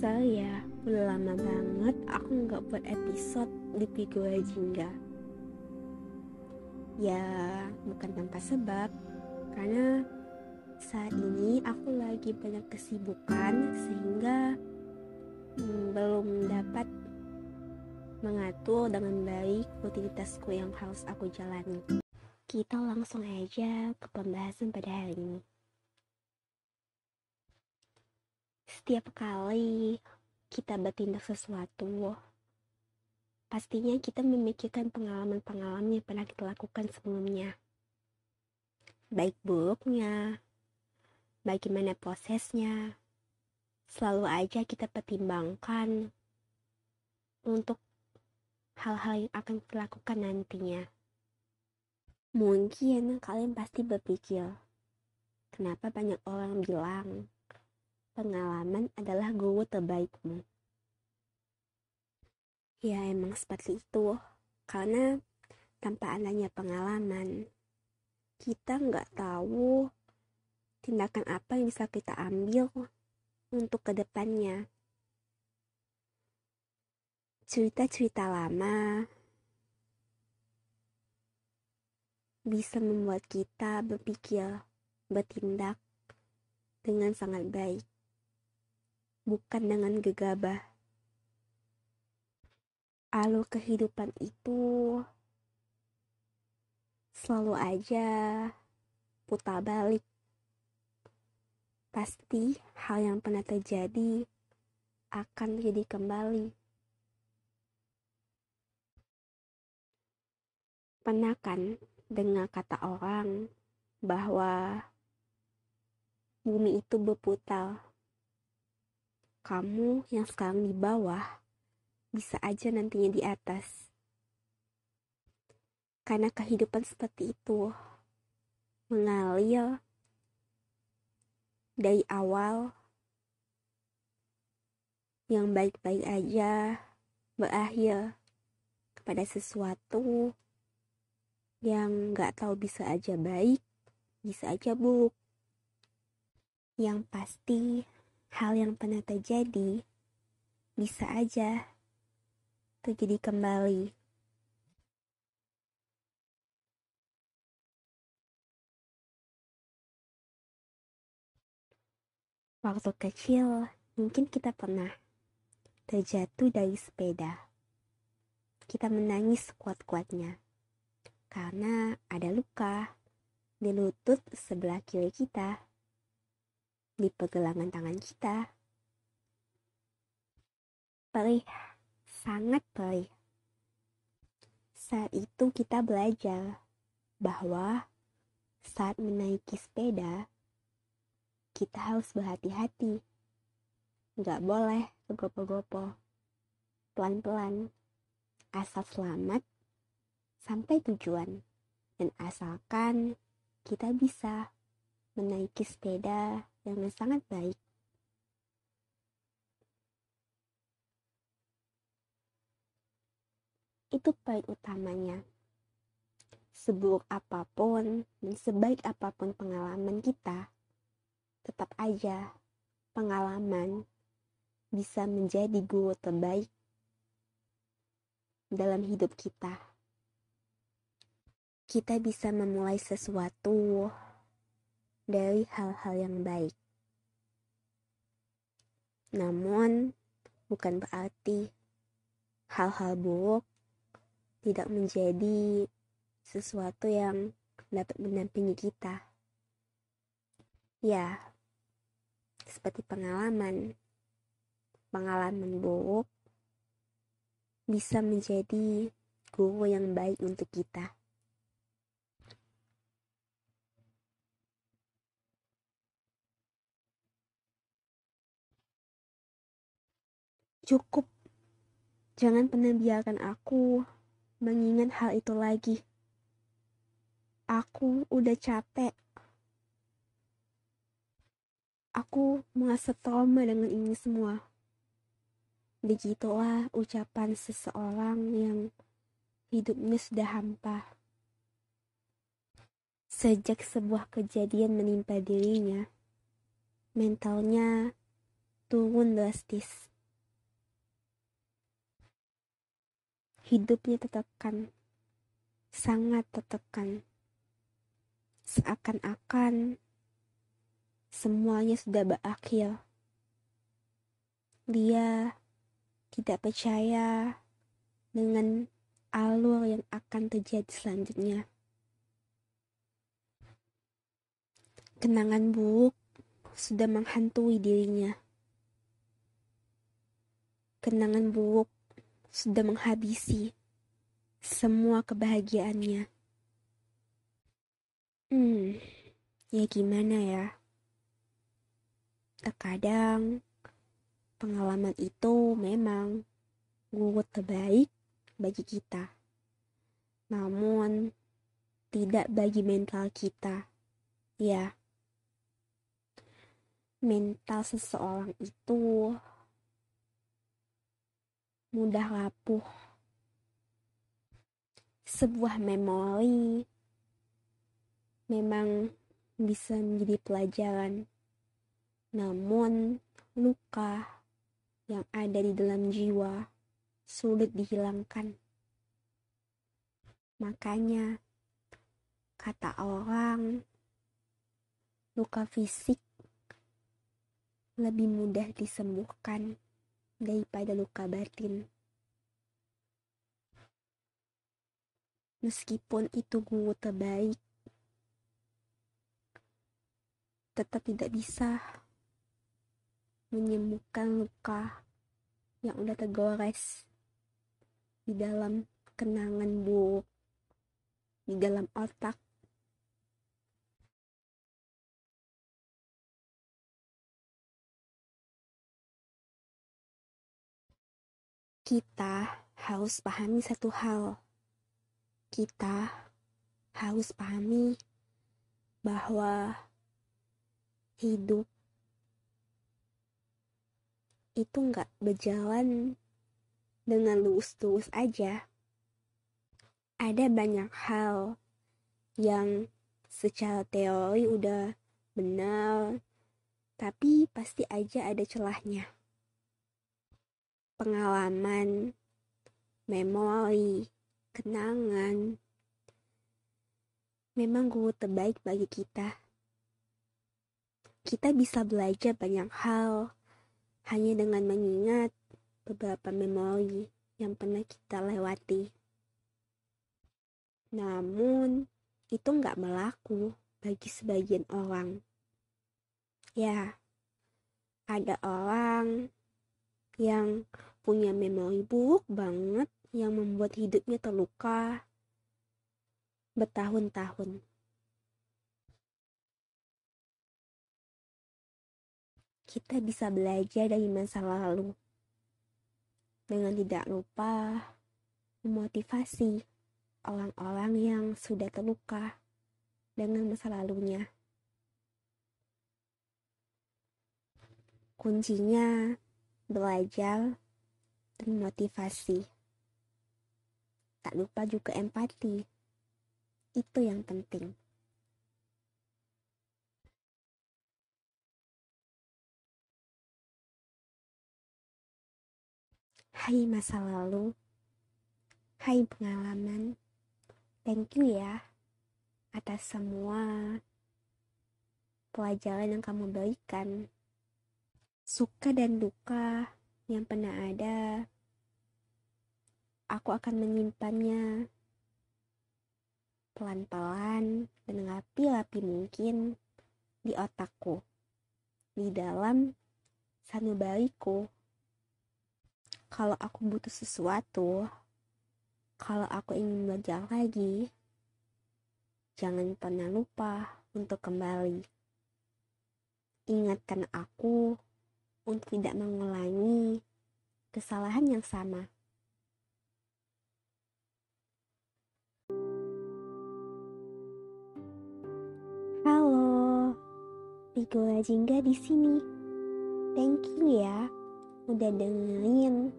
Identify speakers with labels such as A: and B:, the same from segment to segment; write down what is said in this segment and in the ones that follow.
A: Kesel ya, udah lama banget aku nggak buat episode di Pigo Jingga. Ya, bukan tanpa sebab, karena saat ini aku lagi banyak kesibukan sehingga hmm, belum dapat mengatur dengan baik rutinitasku yang harus aku jalani. Kita langsung aja ke pembahasan pada hari ini. Setiap kali kita bertindak sesuatu, pastinya kita memikirkan pengalaman-pengalaman yang pernah kita lakukan sebelumnya. Baik buruknya, bagaimana prosesnya, selalu aja kita pertimbangkan untuk hal-hal yang akan kita lakukan nantinya. Mungkin kalian pasti berpikir, kenapa banyak orang bilang pengalaman adalah guru terbaikmu. Ya emang seperti itu, karena tanpa adanya pengalaman, kita nggak tahu tindakan apa yang bisa kita ambil untuk ke depannya. Cerita-cerita lama bisa membuat kita berpikir, bertindak dengan sangat baik bukan dengan gegabah. Alur kehidupan itu selalu aja putar balik. Pasti hal yang pernah terjadi akan terjadi kembali. Pernah kan dengar kata orang bahwa bumi itu berputar kamu yang sekarang di bawah bisa aja nantinya di atas. Karena kehidupan seperti itu mengalir dari awal yang baik-baik aja berakhir kepada sesuatu yang gak tahu bisa aja baik, bisa aja buruk. Yang pasti hal yang pernah terjadi bisa aja terjadi kembali. Waktu kecil, mungkin kita pernah terjatuh dari sepeda. Kita menangis kuat-kuatnya karena ada luka di lutut sebelah kiri kita di pergelangan tangan kita. Perih, sangat perih. Saat itu kita belajar bahwa saat menaiki sepeda, kita harus berhati-hati. Nggak boleh bergopo-gopo. Pelan-pelan, asal selamat sampai tujuan. Dan asalkan kita bisa menaiki sepeda dengan sangat baik. Itu poin utamanya. Seburuk apa pun dan sebaik apa pun pengalaman kita, tetap aja pengalaman bisa menjadi guru terbaik dalam hidup kita. Kita bisa memulai sesuatu dari hal-hal yang baik. Namun, bukan berarti hal-hal buruk tidak menjadi sesuatu yang dapat mendampingi kita. Ya, seperti pengalaman, pengalaman buruk bisa menjadi guru yang baik untuk kita. Cukup. Jangan pernah biarkan aku mengingat hal itu lagi. Aku udah capek. Aku merasa trauma dengan ini semua. Begitulah ucapan seseorang yang hidupnya sudah hampa. Sejak sebuah kejadian menimpa dirinya, mentalnya turun drastis. Hidupnya tertekan, sangat tertekan. Seakan-akan semuanya sudah berakhir. Dia tidak percaya dengan alur yang akan terjadi selanjutnya. Kenangan buruk sudah menghantui dirinya. Kenangan buruk sudah menghabisi semua kebahagiaannya. Hmm, ya gimana ya? Terkadang pengalaman itu memang guru terbaik bagi kita. Namun tidak bagi mental kita. Ya. Mental seseorang itu mudah rapuh. Sebuah memori memang bisa menjadi pelajaran. Namun, luka yang ada di dalam jiwa sulit dihilangkan. Makanya, kata orang, luka fisik lebih mudah disembuhkan daripada luka batin. Meskipun itu guru terbaik, tetap tidak bisa menyembuhkan luka yang udah tergores di dalam kenangan buruk di dalam otak kita harus pahami satu hal kita harus pahami bahwa hidup itu nggak berjalan dengan lurus-lurus aja. Ada banyak hal yang secara teori udah benar, tapi pasti aja ada celahnya. Pengalaman, memori, kenangan, memang guru terbaik bagi kita kita bisa belajar banyak hal hanya dengan mengingat beberapa memori yang pernah kita lewati. Namun, itu nggak berlaku bagi sebagian orang. Ya, ada orang yang punya memori buruk banget yang membuat hidupnya terluka bertahun-tahun. kita bisa belajar dari masa lalu dengan tidak lupa memotivasi orang-orang yang sudah terluka dengan masa lalunya. Kuncinya belajar dan motivasi. Tak lupa juga empati. Itu yang penting. Hai masa lalu, hai pengalaman, thank you ya atas semua pelajaran yang kamu berikan. Suka dan duka yang pernah ada, aku akan menyimpannya pelan-pelan dan rapi-rapi mungkin di otakku, di dalam sanubariku kalau aku butuh sesuatu, kalau aku ingin belajar lagi, jangan pernah lupa untuk kembali. Ingatkan aku untuk tidak mengulangi kesalahan yang sama. Halo, Pigo Jingga di sini. Thank you ya udah dengerin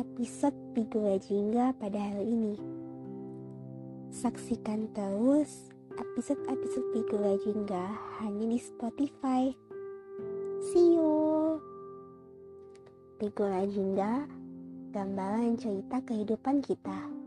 A: episode Pigo Jingga pada hari ini. Saksikan terus episode-episode Pigo Jingga hanya di Spotify. See you! Tigo Legenda, gambaran cerita kehidupan kita.